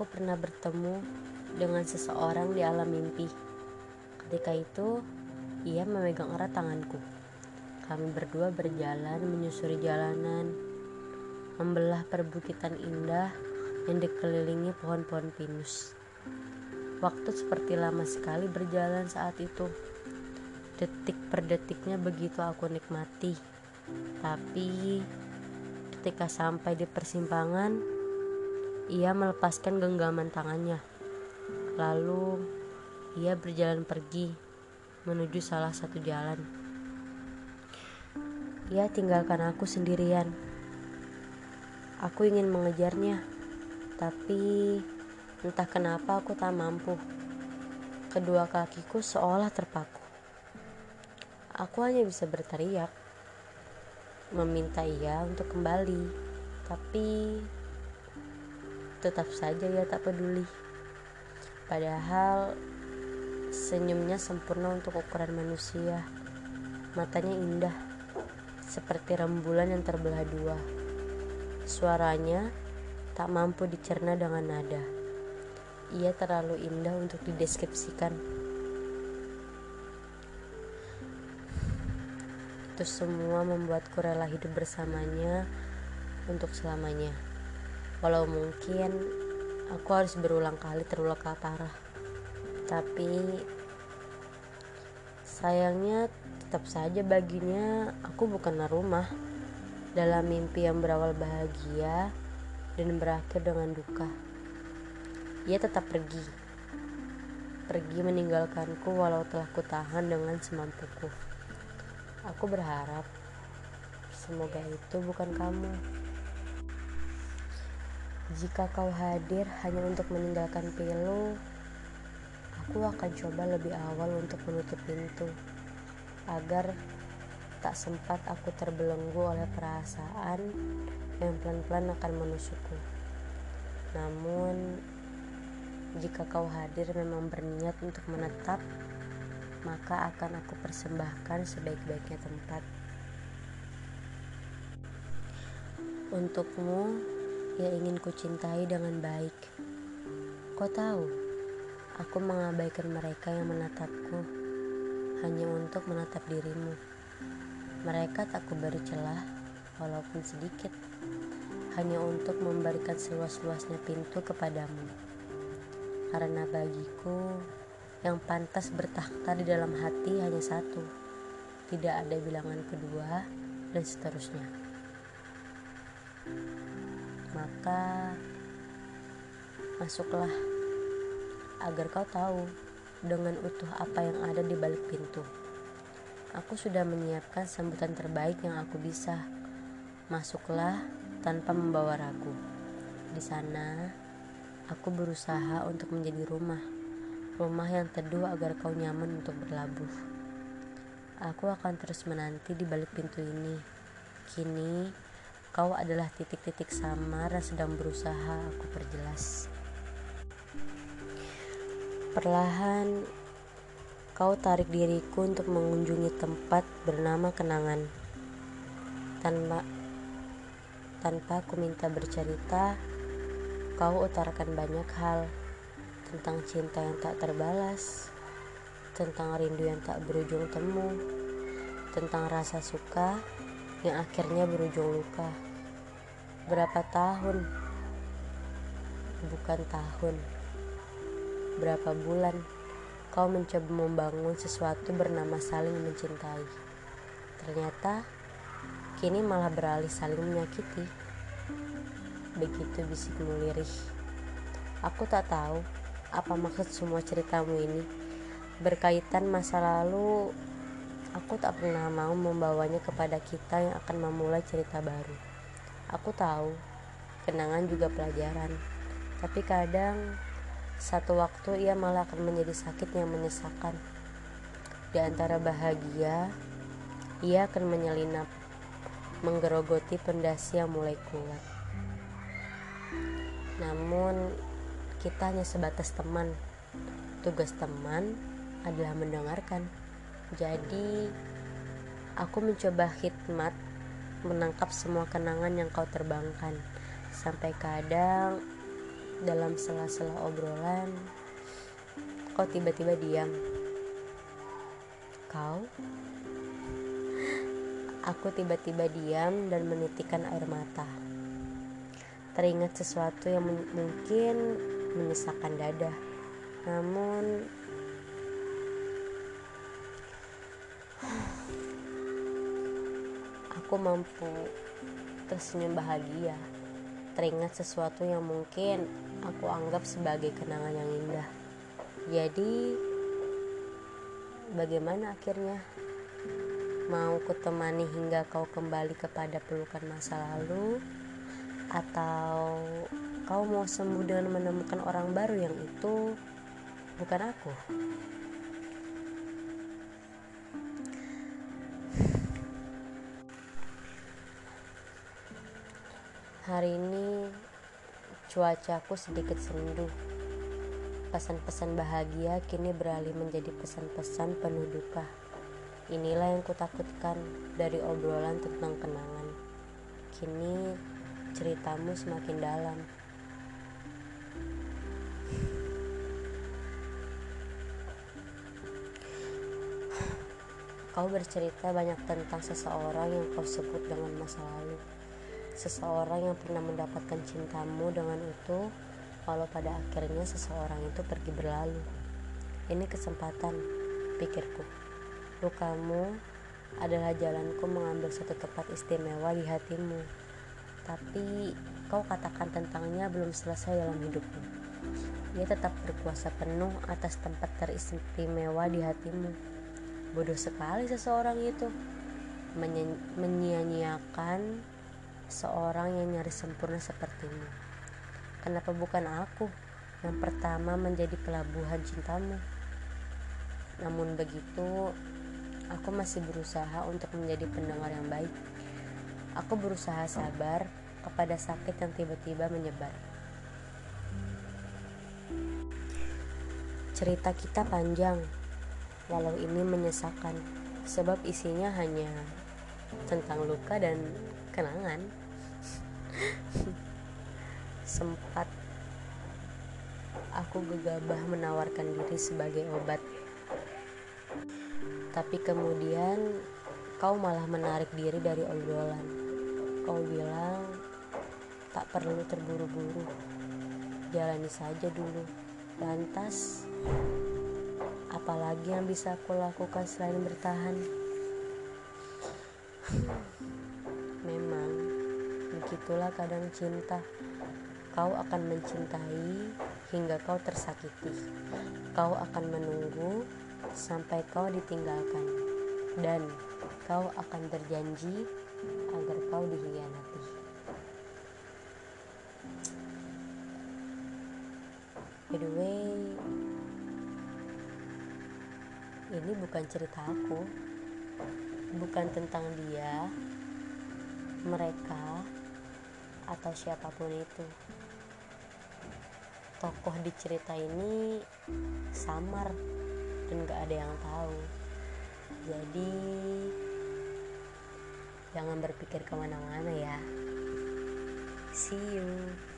aku pernah bertemu dengan seseorang di alam mimpi. Ketika itu, ia memegang erat tanganku. Kami berdua berjalan menyusuri jalanan, membelah perbukitan indah yang dikelilingi pohon-pohon pinus. Waktu seperti lama sekali berjalan saat itu. Detik per detiknya begitu aku nikmati. Tapi ketika sampai di persimpangan, ia melepaskan genggaman tangannya. Lalu ia berjalan pergi menuju salah satu jalan. Ia tinggalkan aku sendirian. Aku ingin mengejarnya, tapi entah kenapa aku tak mampu. Kedua kakiku seolah terpaku. Aku hanya bisa berteriak, meminta ia untuk kembali, tapi tetap saja ia tak peduli. Padahal senyumnya sempurna untuk ukuran manusia. Matanya indah, seperti rembulan yang terbelah dua. Suaranya tak mampu dicerna dengan nada. Ia terlalu indah untuk dideskripsikan. Itu semua membuatku rela hidup bersamanya untuk selamanya. Walau mungkin aku harus berulang kali terluka parah. Tapi sayangnya tetap saja baginya aku bukanlah rumah dalam mimpi yang berawal bahagia dan berakhir dengan duka. Ia tetap pergi. Pergi meninggalkanku walau telah kutahan dengan semampuku. Aku berharap semoga itu bukan kamu. Jika kau hadir hanya untuk meninggalkan pilu, aku akan coba lebih awal untuk menutup pintu agar tak sempat aku terbelenggu oleh perasaan yang pelan-pelan akan menusukku. Namun, jika kau hadir memang berniat untuk menetap, maka akan aku persembahkan sebaik-baiknya tempat. Untukmu, yang ingin ku cintai dengan baik. Kau tahu, aku mengabaikan mereka yang menatapku hanya untuk menatap dirimu. Mereka tak kuberi celah, walaupun sedikit, hanya untuk memberikan seluas-luasnya pintu kepadamu. Karena bagiku, yang pantas bertakhta di dalam hati hanya satu, tidak ada bilangan kedua, dan seterusnya maka masuklah agar kau tahu dengan utuh apa yang ada di balik pintu. Aku sudah menyiapkan sambutan terbaik yang aku bisa. Masuklah tanpa membawa ragu. Di sana, aku berusaha untuk menjadi rumah. Rumah yang teduh agar kau nyaman untuk berlabuh. Aku akan terus menanti di balik pintu ini. Kini, Kau adalah titik-titik samar yang sedang berusaha aku perjelas. Perlahan, kau tarik diriku untuk mengunjungi tempat bernama kenangan. Tanpa tanpa aku minta bercerita, kau utarakan banyak hal tentang cinta yang tak terbalas, tentang rindu yang tak berujung temu, tentang rasa suka yang akhirnya berujung luka. Berapa tahun? Bukan tahun. Berapa bulan kau mencoba membangun sesuatu bernama saling mencintai. Ternyata kini malah beralih saling menyakiti. Begitu bisikmu lirih. Aku tak tahu apa maksud semua ceritamu ini. Berkaitan masa lalu Aku tak pernah mau membawanya kepada kita yang akan memulai cerita baru. Aku tahu, kenangan juga pelajaran. Tapi kadang, satu waktu ia malah akan menjadi sakit yang menyesakan. Di antara bahagia, ia akan menyelinap, menggerogoti pendasi yang mulai kuat. Namun, kita hanya sebatas teman. Tugas teman adalah mendengarkan. Jadi, aku mencoba hikmat menangkap semua kenangan yang kau terbangkan. Sampai kadang dalam sela-sela obrolan, kau tiba-tiba diam. Kau? Aku tiba-tiba diam dan menitikkan air mata. Teringat sesuatu yang mungkin menyesakkan dada. Namun aku mampu tersenyum bahagia teringat sesuatu yang mungkin aku anggap sebagai kenangan yang indah. Jadi bagaimana akhirnya? Mau kutemani hingga kau kembali kepada pelukan masa lalu? Atau kau mau sembuh dengan menemukan orang baru yang itu bukan aku Hari ini cuacaku sedikit sendu. Pesan-pesan bahagia kini beralih menjadi pesan-pesan penuh duka. Inilah yang kutakutkan dari obrolan tentang kenangan. Kini ceritamu semakin dalam. Kau bercerita banyak tentang seseorang yang kau sebut dengan masa lalu seseorang yang pernah mendapatkan cintamu dengan itu walau pada akhirnya seseorang itu pergi berlalu. Ini kesempatan pikirku. Lukamu adalah jalanku mengambil satu tempat istimewa di hatimu. Tapi kau katakan tentangnya belum selesai dalam hidupmu. Ia tetap berkuasa penuh atas tempat teristimewa di hatimu. Bodoh sekali seseorang itu. Menyia-nyiakan seorang yang nyaris sempurna sepertimu. Kenapa bukan aku yang pertama menjadi pelabuhan cintamu? Namun begitu, aku masih berusaha untuk menjadi pendengar yang baik. Aku berusaha sabar kepada sakit yang tiba-tiba menyebar. Cerita kita panjang, walau ini menyesakan, sebab isinya hanya tentang luka dan kenangan. Sempat aku gegabah menawarkan diri sebagai obat. Tapi kemudian kau malah menarik diri dari obrolan. Kau bilang tak perlu terburu-buru. Jalani saja dulu. Lantas apalagi yang bisa aku lakukan selain bertahan begitulah kadang cinta. Kau akan mencintai hingga kau tersakiti. Kau akan menunggu sampai kau ditinggalkan. Dan kau akan berjanji agar kau dihianati. By the way, ini bukan cerita aku, bukan tentang dia, mereka atau siapa pun itu. Tokoh di cerita ini samar dan gak ada yang tahu. Jadi jangan berpikir ke mana-mana ya. See you